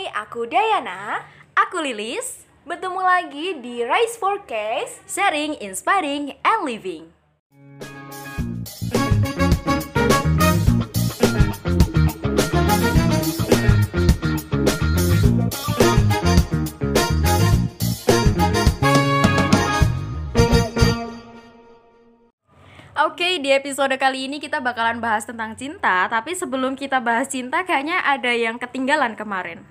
Hai, aku Dayana. Aku Lilis, Bertemu lagi di Rise for Case. sharing, inspiring, and living. Oke, di episode kali ini kita bakalan bahas tentang cinta, tapi sebelum kita bahas cinta kayaknya ada yang ketinggalan kemarin.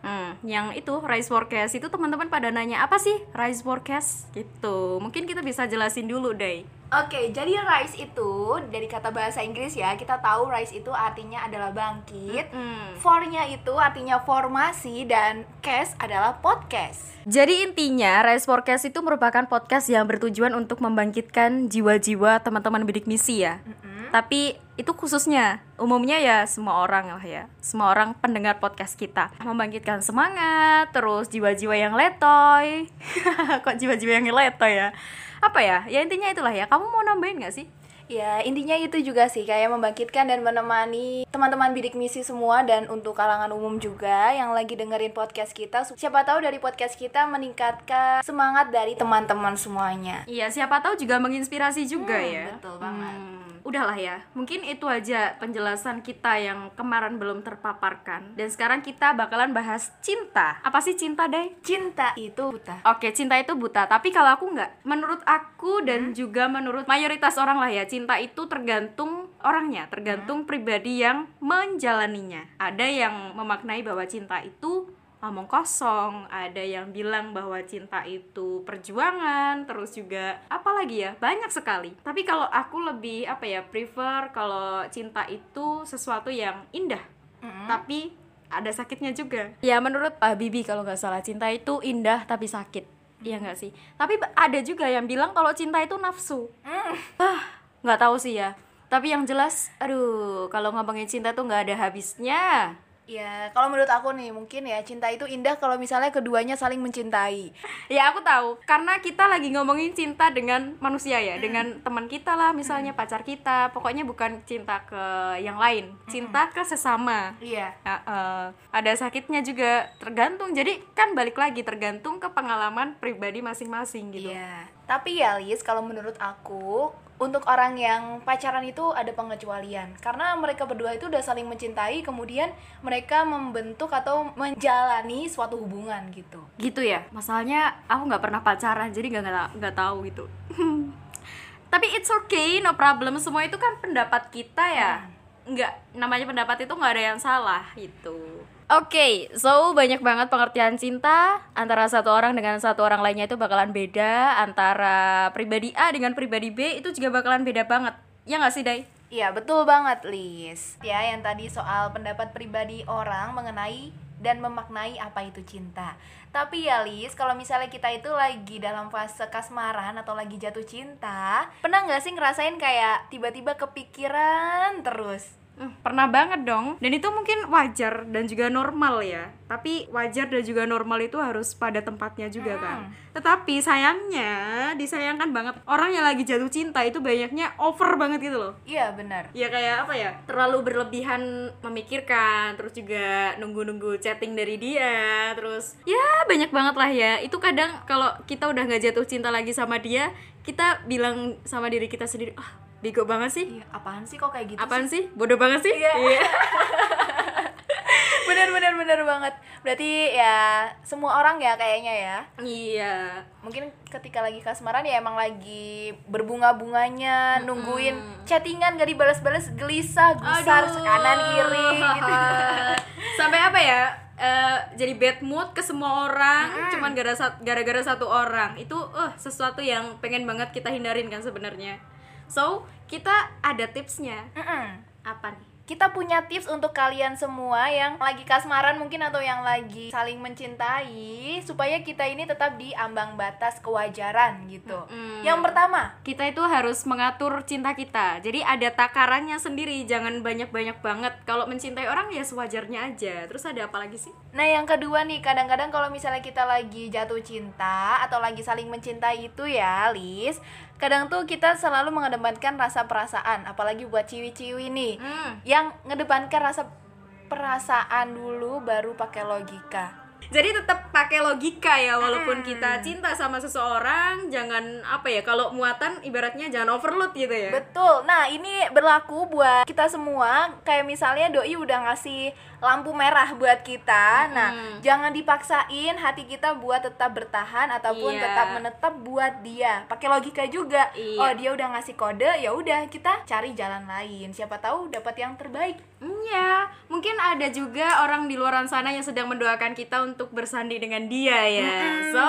Hmm, yang itu Rise Forecast itu teman-teman pada nanya apa sih Rise Forecast gitu. Mungkin kita bisa jelasin dulu deh. Oke, jadi rise itu dari kata bahasa Inggris ya. Kita tahu rise itu artinya adalah bangkit. Mm. For-nya itu artinya formasi dan cast adalah podcast. Jadi intinya Rise Forecast itu merupakan podcast yang bertujuan untuk membangkitkan jiwa-jiwa teman-teman bidik misi ya. Tapi itu khususnya umumnya ya semua orang lah ya. Semua orang pendengar podcast kita membangkitkan semangat, terus jiwa-jiwa yang letoy. Kok jiwa-jiwa yang letoy ya? Apa ya? Ya intinya itulah ya. Kamu mau nambahin gak sih? Ya, intinya itu juga sih kayak membangkitkan dan menemani teman-teman bidik misi semua dan untuk kalangan umum juga yang lagi dengerin podcast kita. Siapa tahu dari podcast kita meningkatkan semangat dari teman-teman semuanya. Iya, siapa tahu juga menginspirasi juga Hmm, ya. betul banget. Hmm, udahlah ya. Mungkin itu aja penjelasan kita yang kemarin belum terpaparkan. Dan sekarang kita bakalan bahas cinta. Apa sih cinta, Day? Cinta itu buta. Oke, cinta itu buta. Tapi kalau aku nggak, menurut aku dan juga menurut mayoritas orang lah ya, cinta itu tergantung orangnya, tergantung pribadi yang menjalaninya. Ada yang memaknai bahwa cinta itu omong kosong, ada yang bilang bahwa cinta itu perjuangan, terus juga apa lagi ya, banyak sekali. Tapi kalau aku lebih apa ya, prefer kalau cinta itu sesuatu yang indah, tapi ada sakitnya juga. Ya menurut Pak Bibi kalau nggak salah cinta itu indah tapi sakit. Iya nggak sih? Tapi ada juga yang bilang kalau cinta itu nafsu. Ah, nggak tahu sih ya. Tapi yang jelas, aduh, kalau ngomongin cinta tuh nggak ada habisnya. Ya, kalau menurut aku nih mungkin ya cinta itu indah kalau misalnya keduanya saling mencintai. Ya aku tahu, karena kita lagi ngomongin cinta dengan manusia ya, dengan teman kita lah, misalnya pacar kita. Pokoknya bukan cinta ke yang lain, cinta ke sesama. Iya. Ya, eh, ada sakitnya juga tergantung. Jadi kan balik lagi tergantung ke pengalaman pribadi masing-masing gitu. Iya. Tapi ya Lis, kalau menurut aku untuk orang yang pacaran itu ada pengecualian karena mereka berdua itu udah saling mencintai kemudian mereka membentuk atau menjalani suatu hubungan gitu. Gitu ya. Masalahnya aku nggak pernah pacaran, jadi nggak nggak nggak tahu gitu. Tapi it's okay, no problem. Semua itu kan pendapat kita ya. Nggak namanya pendapat itu nggak ada yang salah gitu. Oke, so banyak banget pengertian cinta antara satu orang dengan satu orang lainnya itu bakalan beda antara pribadi A dengan pribadi B itu juga bakalan beda banget. Ya nggak sih, Day? Iya, betul banget, Lis. Ya, yang tadi soal pendapat pribadi orang mengenai dan memaknai apa itu cinta. Tapi ya, Lis, kalau misalnya kita itu lagi dalam fase kasmaran atau lagi jatuh cinta, pernah nggak sih ngerasain kayak tiba-tiba kepikiran terus? Hmm, pernah banget dong. Dan itu mungkin wajar dan juga normal ya. Tapi wajar dan juga normal itu harus pada tempatnya juga kan. Tetapi sayangnya, disayangkan banget orang yang lagi jatuh cinta itu banyaknya over banget gitu loh. Iya, benar. Ya kayak apa ya? Terlalu berlebihan memikirkan, terus juga nunggu-nunggu chatting dari dia, terus ya banyak banget lah ya. Itu kadang kalau kita udah nggak jatuh cinta lagi sama dia, kita bilang sama diri kita sendiri, ah bego banget sih. Iya, apaan sih kok kayak gitu Apaan sih? Bodoh banget sih? Iya. bener bener bener banget berarti ya semua orang ya kayaknya ya Iya. mungkin ketika lagi kasmaran ya emang lagi berbunga-bunganya nungguin chattingan gak dibalas-balas gelisah gusar Aduh. sekanan kiri gitu Sampai apa ya? eh, jadi bad mood ke semua orang, cuman gara- sa- gara-gara satu orang. Itu eh sesuatu yang pengen banget kita hindarin kan sebenarnya. So, kita ada tipsnya. Mm-mm. Apa nih? kita punya tips untuk kalian semua yang lagi kasmaran mungkin atau yang lagi saling mencintai supaya kita ini tetap di ambang batas kewajaran gitu Mm-mm. yang pertama Kita itu harus mengatur cinta kita. Jadi ada takarannya sendiri, jangan banyak-banyak banget. Kalau mencintai orang ya sewajarnya aja. Terus ada apa lagi sih? Nah yang kedua nih kadang-kadang kalau misalnya kita lagi jatuh cinta atau lagi saling mencintai itu ya Lis Kadang tuh kita selalu mengedepankan rasa perasaan apalagi buat ciwi-ciwi nih Hmm. Yang ngedepankan rasa perasaan dulu baru pakai logika jadi tetap pakai logika ya walaupun Hmm. kita cinta sama seseorang jangan apa ya kalau muatan ibaratnya jangan overload gitu ya Betul. Nah, ini berlaku buat kita semua. Kayak misalnya doi udah ngasih lampu merah buat kita. Nah, jangan dipaksain hati kita buat tetap bertahan ataupun Iya. tetap menetap buat dia. Pakai logika juga. Iya. Oh, dia udah ngasih kode, ya udah kita cari jalan lain. Siapa tahu dapat yang terbaik. Iya, mungkin ada juga orang di luar sana yang sedang mendoakan kita untuk bersandi dengan dia ya. So,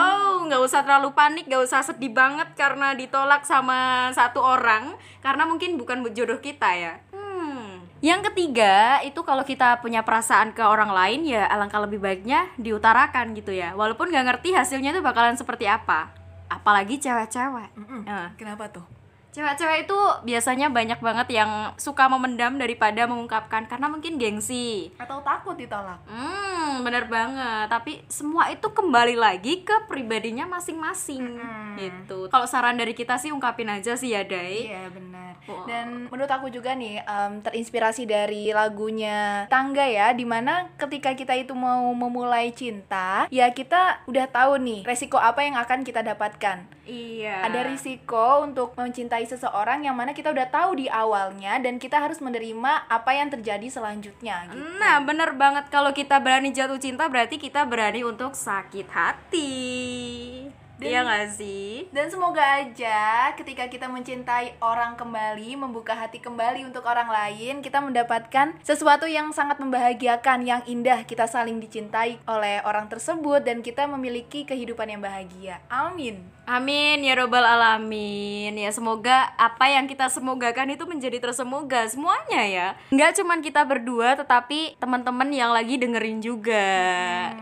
nggak usah terlalu panik, nggak usah sedih banget karena ditolak sama satu orang, karena mungkin bukan jodoh kita ya. Hmm. Yang ketiga itu kalau kita punya perasaan ke orang lain ya alangkah lebih baiknya diutarakan gitu ya. Walaupun nggak ngerti hasilnya itu bakalan seperti apa. Apalagi cewek-cewek. Eh, Kenapa tuh? Cewek-cewek itu biasanya banyak banget yang suka memendam daripada mengungkapkan karena mungkin gengsi. Atau takut ditolak? Hmm, bener banget. Tapi semua itu kembali lagi ke pribadinya masing-masing. Mm-mm. Gitu. Kalau saran dari kita sih ungkapin aja sih ya, Dai. Iya benar. Dan menurut aku juga nih em, terinspirasi dari lagunya Tangga ya, di mana ketika kita itu mau memulai cinta, ya kita udah tahu nih resiko apa yang akan kita dapatkan. Iya. Ada risiko untuk mencintai seseorang yang mana kita udah tahu di awalnya dan kita harus menerima apa yang terjadi selanjutnya. Gitu. Nah, bener banget kalau kita berani jatuh cinta berarti kita berani untuk sakit hati. Dan- Iya gak sih? Dan semoga aja ketika kita mencintai orang kembali, membuka hati kembali untuk orang lain, kita mendapatkan sesuatu yang sangat membahagiakan, yang indah. Kita saling dicintai oleh orang tersebut dan kita memiliki kehidupan yang bahagia. Amin. Amin ya robbal alamin ya semoga apa yang kita semogakan itu menjadi tersemoga semuanya ya nggak cuman kita berdua tetapi teman-teman yang lagi dengerin juga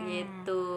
gitu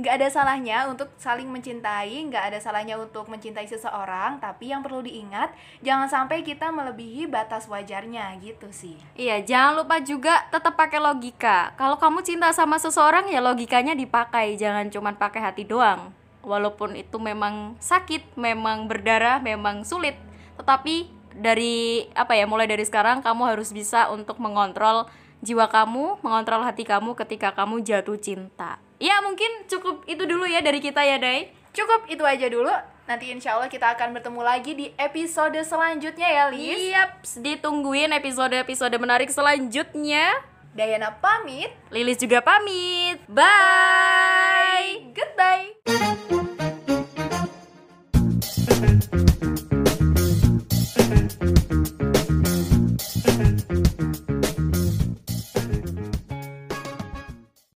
Nggak ada salahnya untuk saling mencintai, nggak ada salahnya untuk mencintai seseorang, tapi yang perlu diingat, jangan sampai kita melebihi batas wajarnya gitu sih. iya jangan lupa juga tetap pakai logika kalau kamu cinta sama seseorang ya logikanya dipakai jangan cuman pakai hati doang walaupun itu memang sakit memang berdarah memang sulit tetapi dari apa ya mulai dari sekarang kamu harus bisa untuk mengontrol jiwa kamu mengontrol hati kamu ketika kamu jatuh cinta ya mungkin cukup itu dulu ya dari kita ya Dai Cukup itu aja dulu. Nanti insya Allah kita akan bertemu lagi di episode selanjutnya ya, Lis. Yap, ditungguin episode-episode menarik selanjutnya. Dayana pamit. Lilis juga pamit. Bye. Goodbye.